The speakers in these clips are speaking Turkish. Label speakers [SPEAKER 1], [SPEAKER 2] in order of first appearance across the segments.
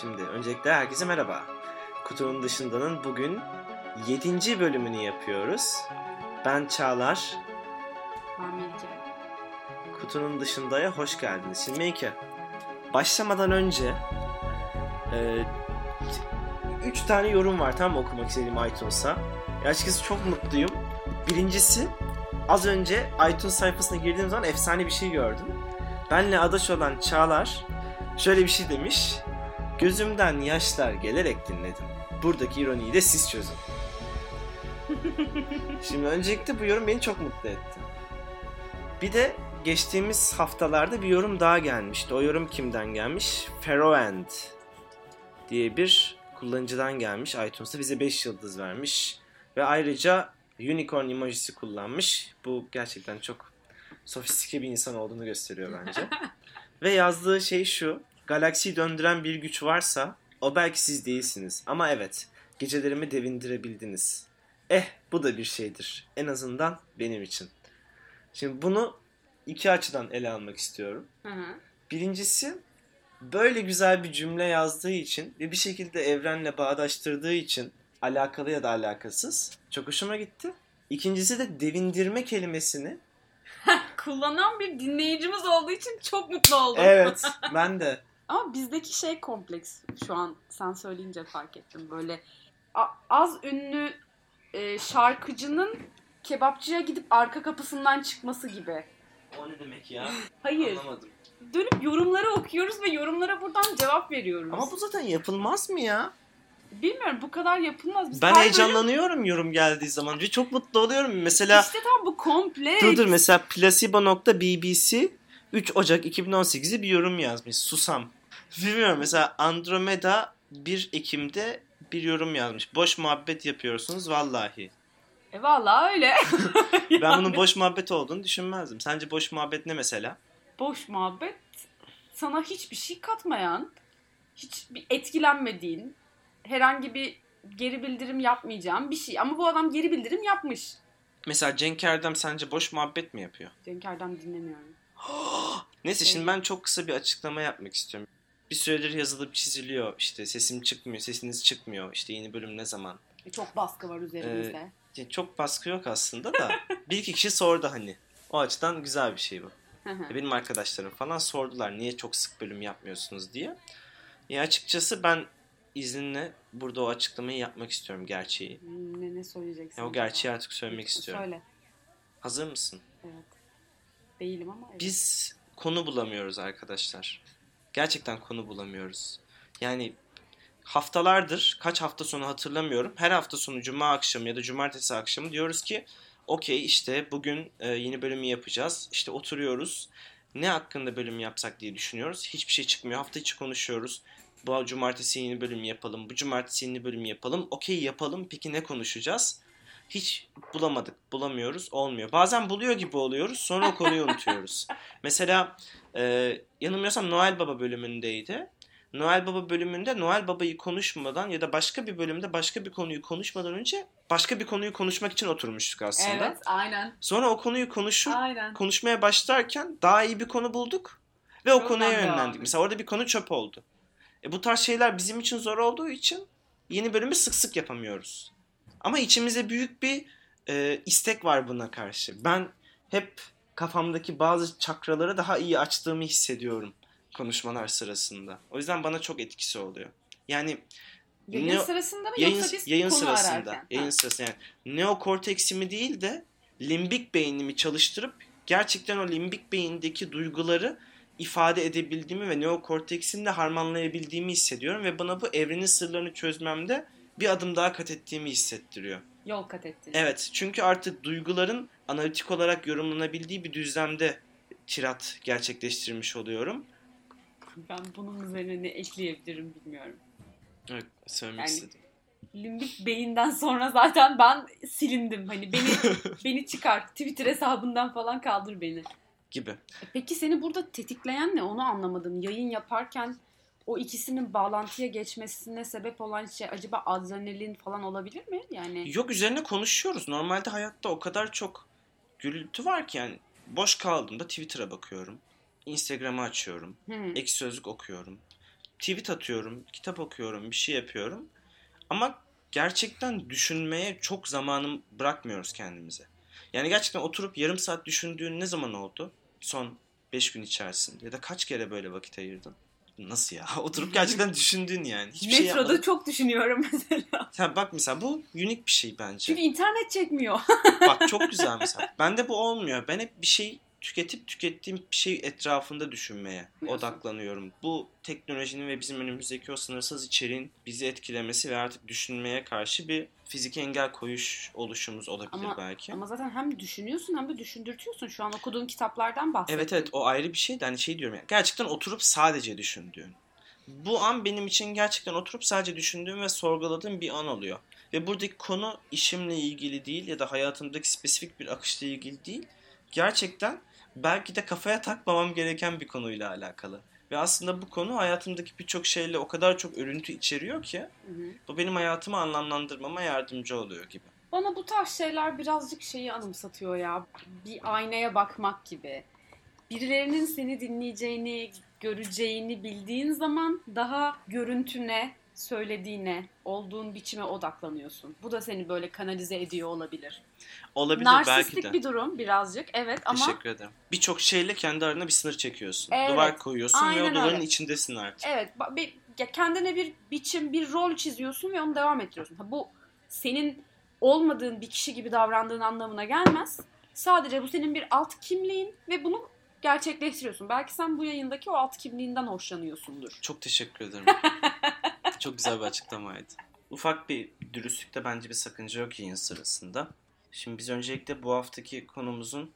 [SPEAKER 1] Şimdi öncelikle herkese merhaba. Kutunun dışındanın bugün 7. bölümünü yapıyoruz. Ben Çağlar.
[SPEAKER 2] Melike.
[SPEAKER 1] Kutunun dışındaya hoş geldiniz. Şimdi Melike, başlamadan önce 3 tane yorum var tam okumak istediğim iTunes'a. Ya açıkçası çok mutluyum. Birincisi az önce iTunes sayfasına girdiğim zaman efsane bir şey gördüm. Benle adaş olan Çağlar şöyle bir şey demiş. Gözümden yaşlar gelerek dinledim. Buradaki ironiyi de siz çözün. Şimdi öncelikle bu yorum beni çok mutlu etti. Bir de geçtiğimiz haftalarda bir yorum daha gelmişti. O yorum kimden gelmiş? Ferroend diye bir kullanıcıdan gelmiş. iTunes'ta bize 5 yıldız vermiş. Ve ayrıca unicorn emojisi kullanmış. Bu gerçekten çok sofistike bir insan olduğunu gösteriyor bence. Ve yazdığı şey şu. Galaksiyi döndüren bir güç varsa o belki siz değilsiniz. Ama evet gecelerimi devindirebildiniz. Eh bu da bir şeydir. En azından benim için. Şimdi bunu iki açıdan ele almak istiyorum.
[SPEAKER 2] Hı hı.
[SPEAKER 1] Birincisi böyle güzel bir cümle yazdığı için ve bir şekilde evrenle bağdaştırdığı için alakalı ya da alakasız çok hoşuma gitti. İkincisi de devindirme kelimesini
[SPEAKER 2] Kullanan bir dinleyicimiz olduğu için çok mutlu oldum.
[SPEAKER 1] evet ben de
[SPEAKER 2] Ama bizdeki şey kompleks şu an sen söyleyince fark ettim. Böyle az ünlü e, şarkıcının kebapçıya gidip arka kapısından çıkması gibi.
[SPEAKER 1] o ne demek ya
[SPEAKER 2] Hayır.
[SPEAKER 1] anlamadım.
[SPEAKER 2] Dönüp yorumları okuyoruz ve yorumlara buradan cevap veriyoruz.
[SPEAKER 1] Ama bu zaten yapılmaz mı ya?
[SPEAKER 2] Bilmiyorum bu kadar yapılmaz. Biz
[SPEAKER 1] Ben
[SPEAKER 2] her bölüm-
[SPEAKER 1] heyecanlanıyorum yorum geldiği zaman ve çok mutlu oluyorum. Mesela
[SPEAKER 2] İşte tam bu kompleks.
[SPEAKER 1] dur dur mesela placebo.bbc 3 Ocak 2018'i bir yorum yazmış. Susam. Bilmiyorum mesela Andromeda 1 Ekim'de bir yorum yazmış. Boş muhabbet yapıyorsunuz vallahi.
[SPEAKER 2] E valla öyle.
[SPEAKER 1] Ben
[SPEAKER 2] Yani
[SPEAKER 1] bunun boş muhabbet olduğunu düşünmezdim. Sence boş muhabbet ne mesela?
[SPEAKER 2] boş muhabbet sana hiçbir şey katmayan, hiç bir etkilenmediğin, herhangi bir geri bildirim yapmayacağım bir şey. Ama bu adam geri bildirim yapmış.
[SPEAKER 1] Mesela Cenk Erdem sence boş muhabbet mi yapıyor?
[SPEAKER 2] Cenk Erdem dinlemiyorum.
[SPEAKER 1] Neyse şimdi ben çok kısa bir açıklama yapmak istiyorum. Bir süredir yazılıp çiziliyor işte sesim çıkmıyor, sesiniz çıkmıyor işte yeni bölüm ne zaman?
[SPEAKER 2] E, Çok baskı var üzerimizde.
[SPEAKER 1] Ya Çok baskı yok aslında da bir iki kişi sordu hani. O açıdan güzel bir şey bu.
[SPEAKER 2] Hı.
[SPEAKER 1] Benim arkadaşlarım falan sordular niye çok sık bölüm yapmıyorsunuz diye. Ya açıkçası ben izninle burada o açıklamayı yapmak istiyorum gerçeği.
[SPEAKER 2] Hmm, ne, ne söyleyeceksin?
[SPEAKER 1] Ya o gerçeği artık söylemek istiyorum.
[SPEAKER 2] Söyle.
[SPEAKER 1] Hazır mısın?
[SPEAKER 2] Evet. Değilim ama evet.
[SPEAKER 1] Biz konu bulamıyoruz arkadaşlar. Gerçekten konu bulamıyoruz. Yani haftalardır, kaç hafta sonu hatırlamıyorum. Her hafta sonu cuma akşamı ya da cumartesi akşamı diyoruz ki okey işte bugün e, yeni bölümü yapacağız. İşte oturuyoruz. Ne hakkında bölüm yapsak diye düşünüyoruz. Hiçbir şey çıkmıyor. Hafta içi konuşuyoruz. Bu cumartesi yeni bölüm yapalım. Bu cumartesi yeni bölüm yapalım. Okey yapalım. Peki ne konuşacağız? Hiç bulamadık, bulamıyoruz, olmuyor. Bazen buluyor gibi oluyoruz, sonra o konuyu unutuyoruz. Mesela e, yanılmıyorsam Noel Baba bölümündeydi. Noel Baba bölümünde Noel Baba'yı konuşmadan ya da başka bir bölümde başka bir konuyu konuşmadan önce başka bir konuyu konuşmak için oturmuştuk aslında.
[SPEAKER 2] Evet aynen.
[SPEAKER 1] Sonra o konuyu konuşur,
[SPEAKER 2] Aynen.
[SPEAKER 1] konuşmaya başlarken daha iyi bir konu bulduk ve o
[SPEAKER 2] Oradan
[SPEAKER 1] konuya yönlendik. Mesela orada bir konu çöp oldu. E, bu tarz şeyler bizim için zor olduğu için yeni bölümü sık sık yapamıyoruz. Ama içimizde büyük bir e, istek var buna karşı. Ben hep kafamdaki bazı çakraları daha iyi açtığımı hissediyorum konuşmalar sırasında. O yüzden bana çok etkisi oluyor. Yani
[SPEAKER 2] Yayın
[SPEAKER 1] Ne-
[SPEAKER 2] sırasında mı
[SPEAKER 1] yayın,
[SPEAKER 2] yoksa biz
[SPEAKER 1] yayın
[SPEAKER 2] konu
[SPEAKER 1] sırasında,
[SPEAKER 2] ararken?
[SPEAKER 1] yayın
[SPEAKER 2] Ha.
[SPEAKER 1] sırasında yani neokorteksimi değil de limbik beynimi çalıştırıp gerçekten o limbik beyindeki duyguları ifade edebildiğimi ve neokorteksimle harmanlayabildiğimi hissediyorum ve bana bu evrenin sırlarını çözmemde bir adım daha kat ettiğimi hissettiriyor.
[SPEAKER 2] Yol kat ettin.
[SPEAKER 1] Evet çünkü artık duyguların analitik olarak yorumlanabildiği bir düzlemde tirat gerçekleştirmiş oluyorum.
[SPEAKER 2] Ben bunun üzerine ne ekleyebilirim bilmiyorum.
[SPEAKER 1] Evet, söylemek
[SPEAKER 2] Yani-
[SPEAKER 1] istedim.
[SPEAKER 2] Limbik beyinden sonra zaten ben silindim. Hani beni beni çıkar. Twitter hesabından falan kaldır beni.
[SPEAKER 1] Gibi.
[SPEAKER 2] E Peki seni burada tetikleyen ne? Onu anlamadım. Yayın yaparken o ikisinin bağlantıya geçmesine sebep olan şey acaba adrenalin falan olabilir mi? Yani
[SPEAKER 1] Yok üzerine konuşuyoruz. Normalde hayatta o kadar çok gürültü var ki yani boş kaldığımda Twitter'a bakıyorum. Instagram'ı açıyorum.
[SPEAKER 2] hı,
[SPEAKER 1] Ek sözlük okuyorum. tweet atıyorum, kitap okuyorum, bir şey yapıyorum. Ama gerçekten düşünmeye çok zamanım bırakmıyoruz kendimize. Yani gerçekten oturup yarım saat düşündüğün ne zaman oldu? Son 5 gün içerisinde. Ya da kaç kere böyle vakit ayırdın? Nasıl ya? Oturup gerçekten düşündün yani. Hiçbir şey
[SPEAKER 2] Metroda
[SPEAKER 1] yapmadın.
[SPEAKER 2] çok düşünüyorum mesela.
[SPEAKER 1] Ha, bak mesela bu unik bir şey bence.
[SPEAKER 2] Çünkü internet çekmiyor.
[SPEAKER 1] Bak çok güzel mesela. Bende bu olmuyor. Ben hep bir şey tüketip tükettiğim şey etrafında düşünmeye odaklanıyorum. Bu teknolojinin ve bizim önümüzdeki o sınırsız içeriğin bizi etkilemesi ve artık düşünmeye karşı bir fizik engel koyuş oluşumuz olabilir
[SPEAKER 2] Ama-
[SPEAKER 1] belki.
[SPEAKER 2] Ama zaten hem düşünüyorsun hem de düşündürtüyorsun. Şu an okuduğun kitaplardan bahsettin.
[SPEAKER 1] Evet evet o ayrı bir şey de hani şey diyorum ya gerçekten oturup sadece düşündüğün. Bu an benim için gerçekten oturup sadece düşündüğüm ve sorguladığım bir an oluyor. Ve buradaki konu işimle ilgili değil ya da hayatımdaki spesifik bir akışla ilgili değil. Gerçekten belki de kafaya takmamam gereken bir konuyla alakalı. Ve aslında bu konu hayatımdaki birçok şeyle o kadar çok örüntü içeriyor ki
[SPEAKER 2] Hı hı.
[SPEAKER 1] bu benim hayatımı anlamlandırmama yardımcı oluyor gibi.
[SPEAKER 2] Bana bu tarz şeyler birazcık şeyi anımsatıyor ya. Bir aynaya bakmak gibi. Birilerinin seni dinleyeceğini, göreceğini bildiğin zaman daha görüntüne, söylediğine, olduğun biçime odaklanıyorsun. Bu da seni böyle kanalize ediyor olabilir.
[SPEAKER 1] Olabilir belki
[SPEAKER 2] Narsistik
[SPEAKER 1] de.
[SPEAKER 2] bir durum birazcık evet ama
[SPEAKER 1] Teşekkür ederim. Birçok şeyle kendi arana bir sınır çekiyorsun.
[SPEAKER 2] Evet,
[SPEAKER 1] Duvar koyuyorsun ve
[SPEAKER 2] aynen
[SPEAKER 1] o duvarın
[SPEAKER 2] öyle.
[SPEAKER 1] içindesin artık.
[SPEAKER 2] evet bir, ya kendine bir biçim, bir rol çiziyorsun ve onu devam ettiriyorsun. Ha, bu senin olmadığın bir kişi gibi davrandığın anlamına gelmez. Sadece bu senin bir alt kimliğin ve bunu gerçekleştiriyorsun. Belki sen bu yayındaki o alt kimliğinden hoşlanıyorsundur.
[SPEAKER 1] Çok teşekkür ederim. Çok güzel bir açıklamaydı. Ufak bir dürüstlükte bence bir sakınca yok yayın sırasında. Şimdi biz öncelikle bu haftaki konumuzun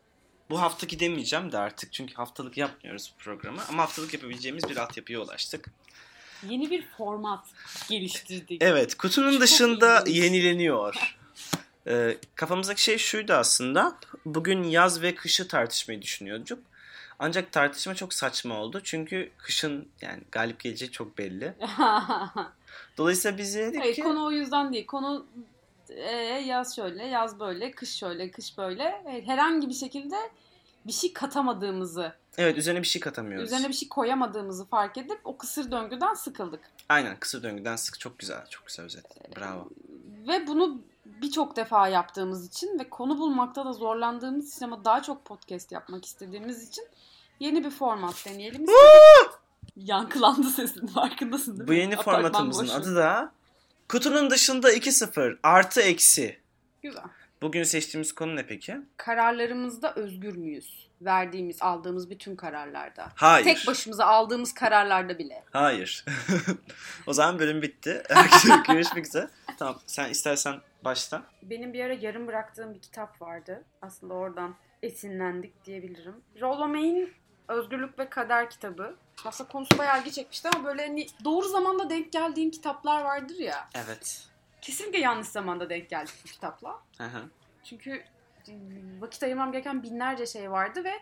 [SPEAKER 1] bu haftaki demeyeceğim de artık çünkü haftalık yapmıyoruz bu programı ama haftalık yapabileceğimiz bir altyapıya ulaştık.
[SPEAKER 2] Yeni bir format geliştirdik.
[SPEAKER 1] Evet, kutunun
[SPEAKER 2] Çok
[SPEAKER 1] dışında
[SPEAKER 2] ilginç.
[SPEAKER 1] yenileniyor. Ee, kafamızdaki şey şuydu aslında. Bugün yaz ve kışı tartışmayı düşünüyorduk. Ancak tartışma çok saçma oldu. Çünkü kışın yani galip geleceği çok belli. Dolayısıyla biz dedik
[SPEAKER 2] Hayır
[SPEAKER 1] ki...
[SPEAKER 2] konu o yüzden değil. Konu e, yaz şöyle, yaz böyle, kış şöyle, kış böyle. Evet, herhangi bir şekilde bir şey katamadığımızı,
[SPEAKER 1] Evet üzerine bir şey katamıyoruz.
[SPEAKER 2] üzerine bir şey koyamadığımızı fark edip o kısır döngüden sıkıldık.
[SPEAKER 1] Aynen kısır döngüden sık çok güzel. Çok güzel özet. Bravo.
[SPEAKER 2] Ve bunu birçok defa yaptığımız için ve konu bulmakta da zorlandığımız için ama daha çok podcast yapmak istediğimiz için yeni bir format deneyelim. Yankılandı sesin farkındasın değil mi?
[SPEAKER 1] Bu yeni
[SPEAKER 2] Apartman
[SPEAKER 1] formatımızın
[SPEAKER 2] boşu.
[SPEAKER 1] adı da Kutunun dışında 2-0 artı eksi.
[SPEAKER 2] Güzel.
[SPEAKER 1] Bugün seçtiğimiz konu ne peki?
[SPEAKER 2] Kararlarımızda özgür müyüz? Verdiğimiz, aldığımız bütün kararlarda.
[SPEAKER 1] Hayır.
[SPEAKER 2] Tek başımıza aldığımız kararlarda bile.
[SPEAKER 1] Hayır. o zaman bölüm bitti. Görüşmek üzere. Tamam sen istersen başla.
[SPEAKER 2] Benim bir ara yarım bıraktığım bir kitap vardı. Aslında oradan esinlendik diyebilirim. Rollo May'in Özgürlük ve Kader kitabı. Aslında konusu bayağı ilgi çekmişti ama böyle hani doğru zamanda denk geldiğin kitaplar vardır ya.
[SPEAKER 1] Evet.
[SPEAKER 2] Kesinlikle yanlış zamanda denk geldik bu kitapla.
[SPEAKER 1] Hı hı.
[SPEAKER 2] Çünkü vakit ayırmam gereken binlerce şey vardı ve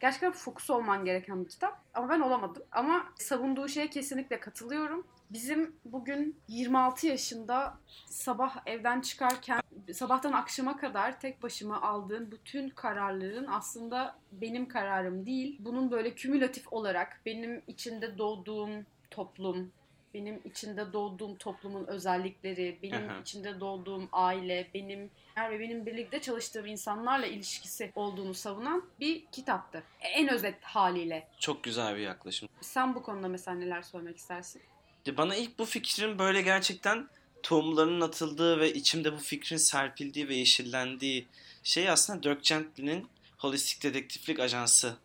[SPEAKER 2] gerçekten fokus olman gereken bir kitap. Ama ben olamadım. Ama savunduğu şeye kesinlikle katılıyorum. Bizim bugün 26 yaşında sabah evden çıkarken sabahtan akşama kadar tek başıma aldığım bütün kararların aslında benim kararım değil. Bunun böyle kümülatif olarak benim içinde doğduğum toplum, benim içinde doğduğum toplumun özellikleri, benim
[SPEAKER 1] Aha.
[SPEAKER 2] içinde doğduğum aile, benim ve benim birlikte çalıştığım insanlarla ilişkisi olduğunu savunan bir kitaptı. En özet haliyle.
[SPEAKER 1] Çok güzel bir yaklaşım.
[SPEAKER 2] Sen bu konuda mesela neler söylemek istersin?
[SPEAKER 1] Bana ilk bu fikrin böyle gerçekten tohumlarının atıldığı ve içimde bu fikrin serpildiği ve yeşillendiği şey aslında Dirk Gently'nin Holistik Dedektiflik Ajansı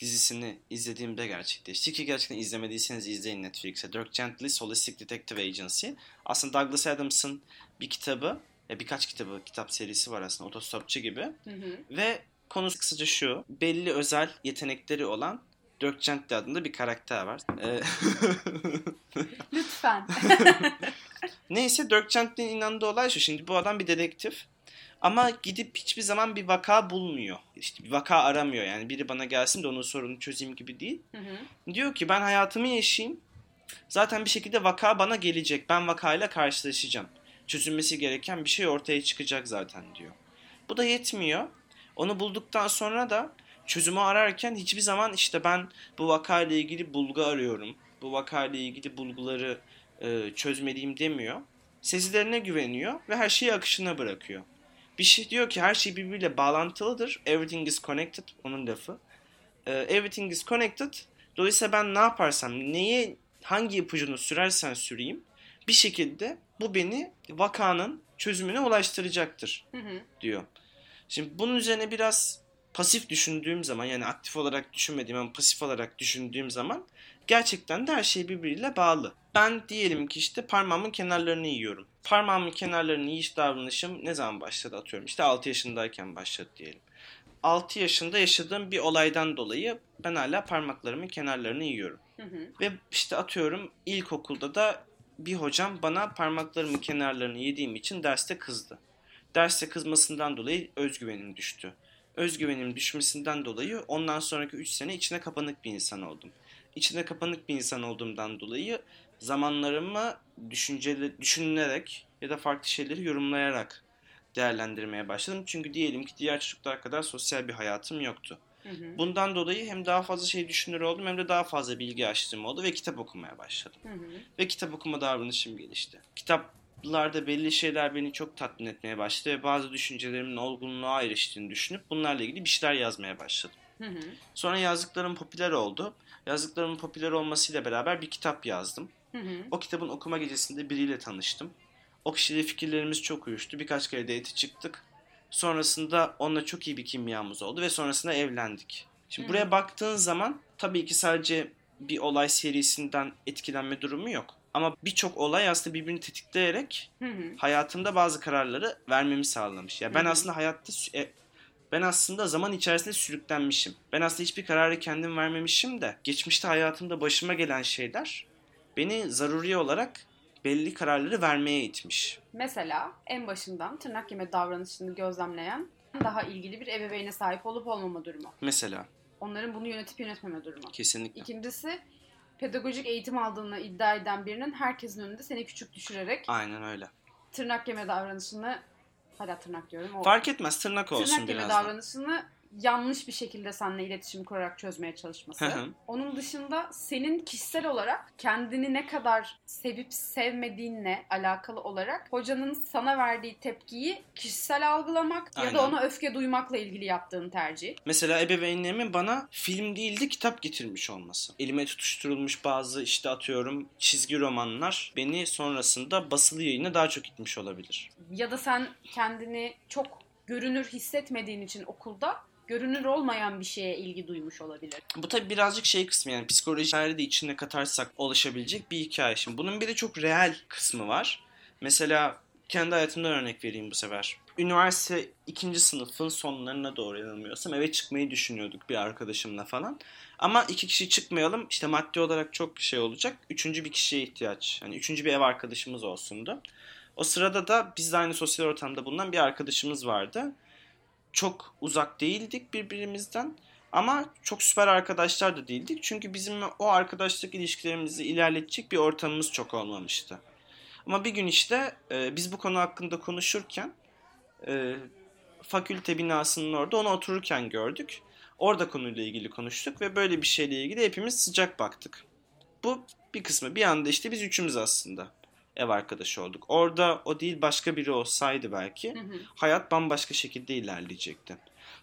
[SPEAKER 1] dizisini izlediğimde gerçekleşti. Ki gerçekten izlemediyseniz izleyin Netflix'e. Dirk Gently's Holistic Detective Agency. Aslında Douglas Adams'ın bir kitabı, ya birkaç kitabı, kitap serisi var aslında otostopçu gibi.
[SPEAKER 2] Hı hı.
[SPEAKER 1] Ve konusu kısaca şu. Belli özel yetenekleri olan Dirk Gently adında bir karakter var. Ee,
[SPEAKER 2] Lütfen.
[SPEAKER 1] Neyse Dirk Gently'nin inandığı olay şu. Şimdi bu adam bir dedektif. Ama gidip hiçbir zaman bir vaka bulmuyor. İşte bir vaka aramıyor. Yani biri bana gelsin de onun sorununu çözeyim gibi değil.
[SPEAKER 2] Hı hı.
[SPEAKER 1] Diyor ki ben hayatımı yaşayayım. Zaten bir şekilde vaka bana gelecek. Ben vakayla karşılaşacağım. Çözülmesi gereken bir şey ortaya çıkacak zaten diyor. Bu da yetmiyor. Onu bulduktan sonra da çözümü ararken hiçbir zaman işte ben bu vakayla ilgili bulgu arıyorum. bu vakayla ilgili bulguları e, çözmeliyim demiyor. Sezilerine güveniyor ve her şeyi akışına bırakıyor. Bir şey diyor ki her şey birbiriyle bağlantılıdır. Everything is connected. Onun lafı. E, everything is connected. Dolayısıyla ben ne yaparsam, neye, hangi ipucunu sürersen süreyim bir şekilde bu beni vakanın çözümüne ulaştıracaktır
[SPEAKER 2] Hı hı.
[SPEAKER 1] diyor. Şimdi bunun üzerine biraz pasif düşündüğüm zaman yani aktif olarak düşünmediğim ama pasif olarak düşündüğüm zaman gerçekten de her şey birbiriyle bağlı. Ben diyelim ki işte parmağımın kenarlarını yiyorum. Parmağımın kenarlarını yiyiş davranışım ne zaman başladı atıyorum. İşte 6 yaşındayken başladı diyelim. 6 yaşında yaşadığım bir olaydan dolayı ben hala parmaklarımın kenarlarını yiyorum.
[SPEAKER 2] Hı hı.
[SPEAKER 1] Ve işte atıyorum ilkokulda da bir hocam bana parmaklarımın kenarlarını yediğim için derste kızdı. Derste kızmasından dolayı özgüvenim düştü. Özgüvenim düşmesinden dolayı ondan sonraki 3 sene içine kapanık bir insan oldum. İçine kapanık bir insan olduğumdan dolayı zamanlarımı düşünceli, düşünülerek ya da farklı şeyleri yorumlayarak değerlendirmeye başladım. Çünkü diyelim ki diğer çocuklar kadar sosyal bir hayatım yoktu.
[SPEAKER 2] Hı hı.
[SPEAKER 1] Bundan dolayı hem daha fazla şey düşünür oldum hem de daha fazla bilgi açtığım oldu ve kitap okumaya başladım.
[SPEAKER 2] Hı hı.
[SPEAKER 1] Ve kitap okuma davranışım gelişti. Kitaplarda belli şeyler beni çok tatmin etmeye başladı ve bazı düşüncelerimin olgunluğa eriştiğini düşünüp bunlarla ilgili bir şeyler yazmaya başladım.
[SPEAKER 2] Hı hı.
[SPEAKER 1] Sonra yazdıklarım popüler oldu. Yazdıklarımın popüler olmasıyla beraber bir kitap yazdım.
[SPEAKER 2] Hı hı.
[SPEAKER 1] O kitabın okuma gecesinde biriyle tanıştım. O kişiyle fikirlerimiz çok uyuştu. Birkaç kere date çıktık. Sonrasında onunla çok iyi bir kimyamız oldu ve sonrasında evlendik. Şimdi
[SPEAKER 2] Hı.
[SPEAKER 1] buraya baktığın zaman tabii ki sadece bir olay serisinden etkilenme durumu yok. Ama birçok olay aslında birbirini tetikleyerek
[SPEAKER 2] Hı hı.
[SPEAKER 1] hayatımda bazı kararları vermemi sağlamış. Ya ben
[SPEAKER 2] Hı hı.
[SPEAKER 1] aslında hayatta e, ben aslında zaman içerisinde sürüklenmişim. Ben aslında hiçbir kararı kendim vermemişim de geçmişte hayatımda başıma gelen şeyler beni zaruri olarak belli kararları vermeye itmiş.
[SPEAKER 2] Mesela en başından tırnak yeme davranışını gözlemleyen daha ilgili bir ebeveyne sahip olup olmama durumu.
[SPEAKER 1] Mesela
[SPEAKER 2] Onların bunu yönetip yönetmeme durumu.
[SPEAKER 1] kesinlikle.
[SPEAKER 2] İkincisi pedagojik eğitim aldığını iddia eden birinin herkesin önünde seni küçük düşürerek
[SPEAKER 1] Aynen öyle.
[SPEAKER 2] tırnak yeme davranışını hala tırnak diyorum. O
[SPEAKER 1] Fark etmez tırnak olsun
[SPEAKER 2] tırnak yeme
[SPEAKER 1] biraz da.
[SPEAKER 2] davranışını yanlış bir şekilde seninle iletişim kurarak çözmeye çalışması.
[SPEAKER 1] Hı hı.
[SPEAKER 2] Onun dışında senin kişisel olarak kendini ne kadar sevip sevmediğinle alakalı olarak hocanın sana verdiği tepkiyi kişisel algılamak ya
[SPEAKER 1] Aynen.
[SPEAKER 2] da ona öfke duymakla ilgili yaptığın tercih.
[SPEAKER 1] Mesela ebeveynlerimin bana film değil de kitap getirmiş olması. Elime tutuşturulmuş bazı işte atıyorum çizgi romanlar beni sonrasında basılı yayına daha çok itmiş olabilir.
[SPEAKER 2] Ya da sen kendini çok görünür hissetmediğin için okulda görünür olmayan bir şeye ilgi duymuş olabilir.
[SPEAKER 1] Bu tabi birazcık şey kısmı yani psikolojileri de içine katarsak oluşabilecek bir hikaye. Şimdi bunun bir de çok real kısmı var. Mesela kendi hayatımdan örnek vereyim bu sefer. Üniversite ikinci sınıfın sonlarına doğru yanılmıyorsam eve çıkmayı düşünüyorduk bir arkadaşımla falan. Ama iki kişi çıkmayalım işte maddi olarak çok şey olacak. Üçüncü bir kişiye ihtiyaç. Yani üçüncü bir ev arkadaşımız olsundu. O sırada da biz de aynı sosyal ortamda bulunan bir arkadaşımız vardı. Çok uzak değildik birbirimizden. Ama çok süper arkadaşlar da değildik. Çünkü bizim o arkadaşlık ilişkilerimizi ilerletecek bir ortamımız çok olmamıştı. Ama bir gün işte e, biz bu konu hakkında konuşurken e, fakülte binasının orada onu otururken gördük. Orada konuyla ilgili konuştuk ve böyle bir şeyle ilgili hepimiz sıcak baktık. Bu bir kısmı. Bir anda işte biz üçümüz aslında ev arkadaşı olduk. Orada o değil başka biri olsaydı belki
[SPEAKER 2] Hı hı.
[SPEAKER 1] hayat bambaşka şekilde ilerleyecekti.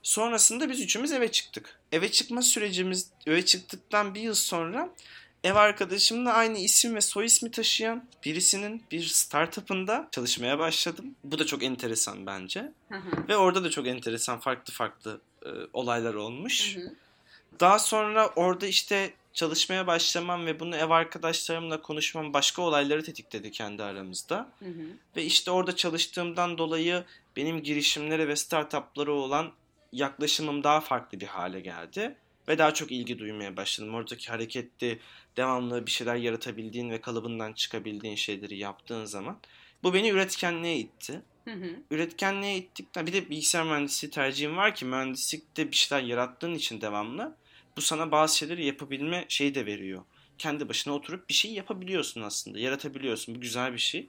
[SPEAKER 1] Sonrasında biz üçümüz eve çıktık. Eve çıkma sürecimiz, eve çıktıktan bir yıl sonra ev arkadaşımla aynı isim ve soy ismi taşıyan birisinin bir startup'ında çalışmaya başladım. Bu da çok enteresan bence.
[SPEAKER 2] Hı hı.
[SPEAKER 1] Ve orada da çok enteresan farklı farklı e, olaylar olmuş.
[SPEAKER 2] Hı hı.
[SPEAKER 1] Daha sonra orada işte çalışmaya başlamam ve bunu ev arkadaşlarımla konuşmam başka olayları tetikledi kendi aramızda.
[SPEAKER 2] Hı hı.
[SPEAKER 1] Ve işte orada çalıştığımdan dolayı benim girişimlere ve startuplara olan yaklaşımım daha farklı bir hale geldi. Ve daha çok ilgi duymaya başladım. Oradaki hareketli, devamlı bir şeyler yaratabildiğin ve kalıbından çıkabildiğin şeyleri yaptığın zaman. Bu beni üretkenliğe itti.
[SPEAKER 2] Hı hı.
[SPEAKER 1] Üretkenliğe ittikten bir de bilgisayar mühendisliği tercihim var ki mühendislikte bir şeyler yarattığın için devamlı bu sana bazı şeyleri yapabilme şeyi de veriyor. Kendi başına oturup bir şey yapabiliyorsun aslında. Yaratabiliyorsun. Bu güzel bir şey.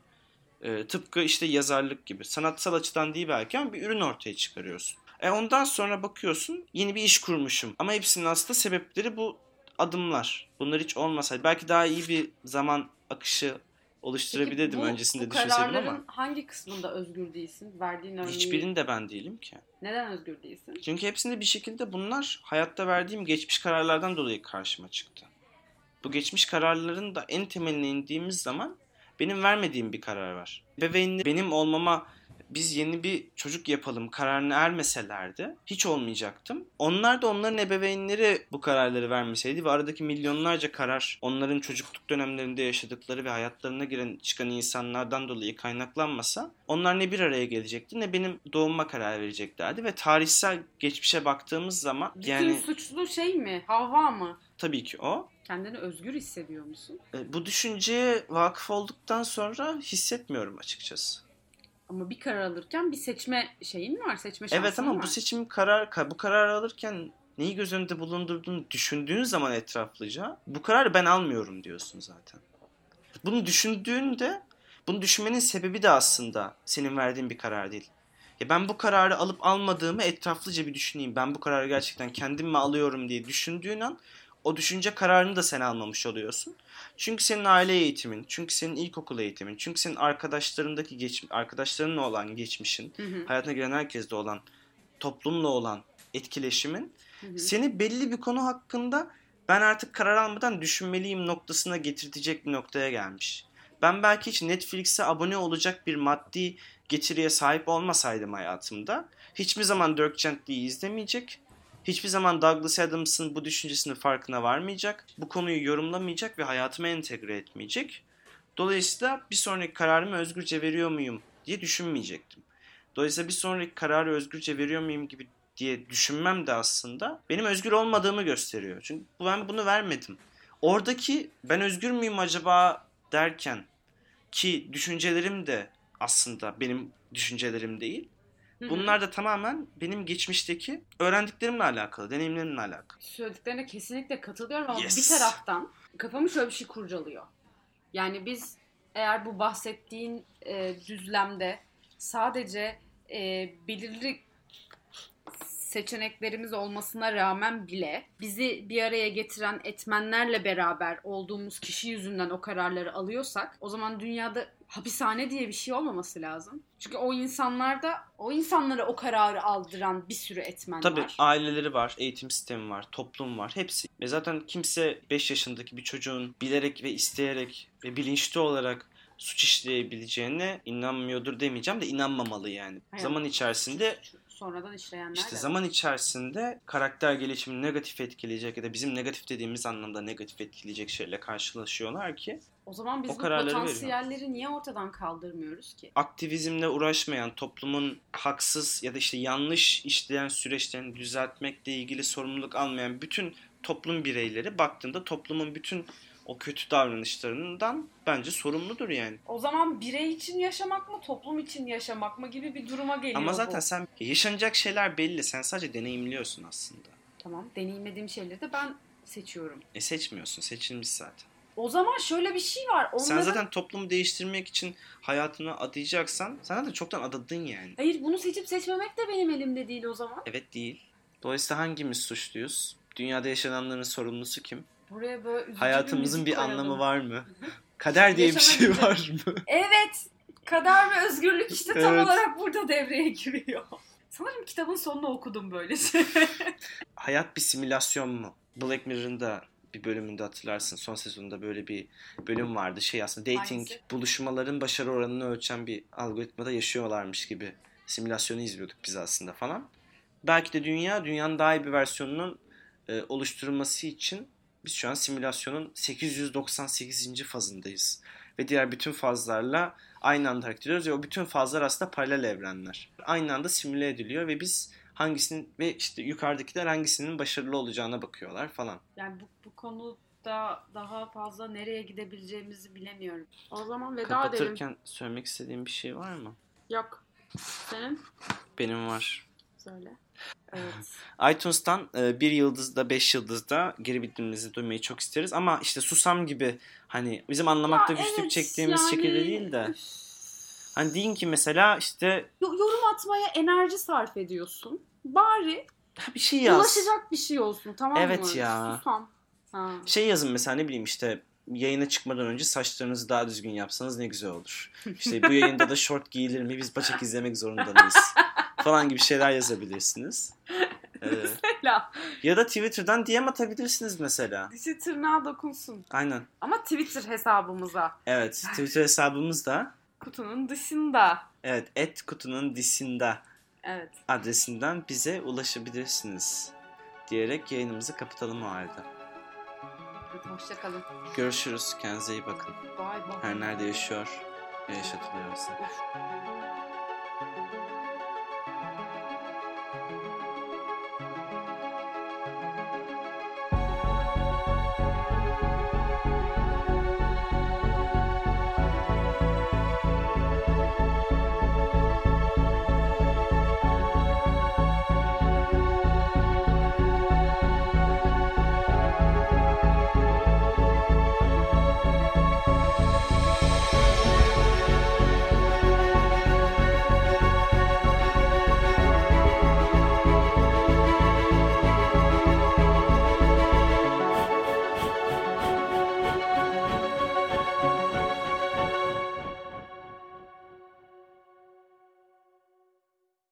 [SPEAKER 1] Ee, tıpkı işte yazarlık gibi. Sanatsal açıdan değil belki ama bir ürün ortaya çıkarıyorsun. E ondan sonra bakıyorsun yeni bir iş kurmuşum. Ama hepsinin aslında sebepleri bu adımlar. Bunlar hiç olmasaydı belki daha iyi bir zaman akışı oluşturabilirdim
[SPEAKER 2] Peki bu-
[SPEAKER 1] öncesinde
[SPEAKER 2] bu
[SPEAKER 1] düşünseydim ama
[SPEAKER 2] hangi kısmında özgür değilsin? Verdiğin örneği.
[SPEAKER 1] hiçbirinde ben değilim ki.
[SPEAKER 2] Neden özgür değilsin?
[SPEAKER 1] Çünkü hepsinde bir şekilde bunlar hayatta verdiğim geçmiş kararlardan dolayı karşıma çıktı. Bu geçmiş kararların da en temeline indiğimiz zaman benim vermediğim bir karar var. Bebeğinli benim olmama biz yeni bir çocuk yapalım kararını ermeselerdi hiç olmayacaktım. Onlar da onların ebeveynleri bu kararları vermeseydi ve aradaki milyonlarca karar onların çocukluk dönemlerinde yaşadıkları ve hayatlarına giren çıkan insanlardan dolayı kaynaklanmasa onlar ne bir araya gelecekti ne benim doğuma karar vereceklerdi ve tarihsel geçmişe baktığımız zaman
[SPEAKER 2] Bütün
[SPEAKER 1] yani
[SPEAKER 2] suçlu şey mi? Havva mı?
[SPEAKER 1] tabii ki o
[SPEAKER 2] Kendini özgür hissediyor musun?
[SPEAKER 1] E, bu düşünceye vakıf olduktan sonra hissetmiyorum açıkçası.
[SPEAKER 2] Ama bir karar alırken bir seçme şeyin var, seçme şansın
[SPEAKER 1] Evet ama
[SPEAKER 2] var.
[SPEAKER 1] bu seçim karar ka- bu kararı alırken neyi göz önünde bulundurduğunu düşündüğün zaman etraflıca bu kararı ben almıyorum diyorsun zaten. Bunu düşündüğünde bunu düşünmenin sebebi de aslında senin verdiğin bir karar değil. Ya ben bu kararı alıp almadığımı etraflıca bir düşüneyim. Ben bu kararı gerçekten kendim mi alıyorum diye düşündüğün an o düşünce kararını da sen almamış oluyorsun. Çünkü senin aile eğitimin, çünkü senin ilkokul eğitimin, çünkü senin arkadaşlarındaki geç, arkadaşlarınla olan geçmişin,
[SPEAKER 2] Hı hı,
[SPEAKER 1] hayatına giren herkesle olan, toplumla olan etkileşimin
[SPEAKER 2] hı hı.
[SPEAKER 1] seni belli bir konu hakkında ben artık karar almadan düşünmeliyim noktasına getirtecek bir noktaya gelmiş. Ben belki hiç Netflix'e abone olacak bir maddi getiriye sahip olmasaydım hayatımda hiçbir zaman Dirk Gently'yi izlemeyecek, hiçbir zaman Douglas Adams'ın bu düşüncesinin farkına varmayacak, bu konuyu yorumlamayacak ve hayatıma entegre etmeyecek. Dolayısıyla bir sonraki kararımı özgürce veriyor muyum diye düşünmeyecektim. Dolayısıyla bir sonraki kararı özgürce veriyor muyum gibi diye düşünmem de aslında benim özgür olmadığımı gösteriyor. Çünkü ben bunu vermedim. Oradaki ben özgür müyüm acaba derken ki düşüncelerim de aslında benim düşüncelerim değil. Bunlar da tamamen benim geçmişteki öğrendiklerimle alakalı, deneyimlerimle alakalı.
[SPEAKER 2] Söylediklerine kesinlikle katılıyorum ama
[SPEAKER 1] Yes.
[SPEAKER 2] bir taraftan kafamı şöyle bir şey kurcalıyor. Yani biz eğer bu bahsettiğin e, düzlemde sadece e, belirli seçeneklerimiz olmasına rağmen bile bizi bir araya getiren etmenlerle beraber olduğumuz kişi yüzünden o kararları alıyorsak o zaman dünyada hapishane diye bir şey olmaması lazım. Çünkü o insanlarda o insanlara o kararı aldıran bir sürü etmen
[SPEAKER 1] Tabii
[SPEAKER 2] var.
[SPEAKER 1] aileleri var, eğitim sistemi var, toplum var, hepsi. Ve zaten kimse 5 yaşındaki bir çocuğun bilerek ve isteyerek ve bilinçli olarak suç işleyebileceğine inanmıyordur demeyeceğim de inanmamalı yani.
[SPEAKER 2] Hayır.
[SPEAKER 1] Zaman içerisinde
[SPEAKER 2] Sonradan işleyenler
[SPEAKER 1] işte
[SPEAKER 2] de
[SPEAKER 1] zaman içerisinde karakter gelişimini negatif etkileyecek ya da bizim negatif dediğimiz anlamda negatif etkileyecek şeylerle karşılaşıyorlar ki
[SPEAKER 2] O zaman biz
[SPEAKER 1] O
[SPEAKER 2] bu potansiyelleri niye ortadan kaldırmıyoruz ki?
[SPEAKER 1] aktivizmle uğraşmayan toplumun haksız ya da işte yanlış işleyen süreçlerini düzeltmekle ilgili sorumluluk almayan bütün toplum bireyleri baktığında toplumun bütün o kötü davranışlarından bence sorumludur yani.
[SPEAKER 2] O zaman birey için yaşamak mı, toplum için yaşamak mı gibi bir duruma geliyor
[SPEAKER 1] Ama zaten
[SPEAKER 2] bu.
[SPEAKER 1] sen yaşanacak şeyler belli. Sen sadece deneyimliyorsun aslında.
[SPEAKER 2] Tamam, deneyimlediğim şeyleri de ben seçiyorum.
[SPEAKER 1] E seçmiyorsun. Seçilmiş zaten.
[SPEAKER 2] O zaman şöyle bir şey var. Onların...
[SPEAKER 1] Sen zaten toplumu değiştirmek için hayatını adayacaksan sen zaten çoktan adadın yani.
[SPEAKER 2] Hayır bunu seçip seçmemek de benim elimde değil o zaman.
[SPEAKER 1] Evet değil. Dolayısıyla hangimiz suçluyuz? Dünyada yaşananların sorumlusu kim?
[SPEAKER 2] Buraya böyle üzücü
[SPEAKER 1] Hayatımızın bir
[SPEAKER 2] koyalım.
[SPEAKER 1] anlamı var mı? Kader diye bir şey var mı?
[SPEAKER 2] Evet. Kader ve özgürlük işte tam
[SPEAKER 1] Evet.
[SPEAKER 2] olarak burada devreye giriyor. Sanırım kitabın sonunu okudum böylece.
[SPEAKER 1] Hayat bir simülasyon mu? Black Mirror'ın da bir bölümünde hatırlarsın. Son sezonunda böyle bir bölüm vardı. Şey aslında dating
[SPEAKER 2] Hangisi?
[SPEAKER 1] buluşmaların başarı oranını ölçen bir algoritmada yaşıyorlarmış gibi. Simülasyonu izliyorduk biz aslında falan. Belki de dünya, dünyanın daha iyi bir versiyonunun e, oluşturulması için biz şu an simülasyonun 898. fazındayız. Ve diğer bütün fazlarla aynı anda hareket ediyoruz ve o bütün fazlar aslında paralel evrenler. Aynı anda simüle ediliyor ve biz hangisinin ve işte yukarıdakiler hangisinin başarılı olacağına bakıyorlar falan.
[SPEAKER 2] Yani bu, bu konuda daha fazla nereye gidebileceğimizi bilemiyorum. O zaman veda edelim.
[SPEAKER 1] Kapatırken söylemek istediğim bir şey var mı?
[SPEAKER 2] Yok. Senin?
[SPEAKER 1] Benim var.
[SPEAKER 2] Söyle. Evet.
[SPEAKER 1] iTunes'tan e, bir yıldızda, beş yıldızda geri bildirimlerinizi duymayı çok isteriz. Ama işte Susam gibi hani bizim anlamakta
[SPEAKER 2] Ya
[SPEAKER 1] güçlük
[SPEAKER 2] evet,
[SPEAKER 1] çektiğimiz
[SPEAKER 2] yani-
[SPEAKER 1] şekilde değil de. Hani deyin ki mesela işte
[SPEAKER 2] Yo- yorum atmaya enerji sarf ediyorsun. Bari
[SPEAKER 1] "Ha, bir şey yaz.
[SPEAKER 2] ulaşacak bir şey olsun tamam mı?
[SPEAKER 1] Evet ya.
[SPEAKER 2] Susam. Ha.
[SPEAKER 1] Şey yazın mesela ne bileyim işte yayına çıkmadan önce saçlarınızı daha düzgün yapsanız ne güzel olur. İşte bu yayında da short giyilir mi biz bacak izlemek zorunda mıyız? Falan gibi şeyler yazabilirsiniz. Ee,
[SPEAKER 2] Mesela
[SPEAKER 1] ya da Twitter'dan DM atabilirsiniz mesela.
[SPEAKER 2] dişi tırnağa dokunsun.
[SPEAKER 1] Aynen.
[SPEAKER 2] Ama Twitter hesabımıza.
[SPEAKER 1] Evet Twitter hesabımız da
[SPEAKER 2] Kutunun dışında.
[SPEAKER 1] evet et kutunun disinde
[SPEAKER 2] Evet.
[SPEAKER 1] adresinden bize ulaşabilirsiniz. Diyerek yayınımızı kapatalım o halde.
[SPEAKER 2] Hoşçakalın.
[SPEAKER 1] Görüşürüz. Kendinize iyi bakın.
[SPEAKER 2] Bye bye.
[SPEAKER 1] Her nerede yaşıyor ve yaşatılıyorsa.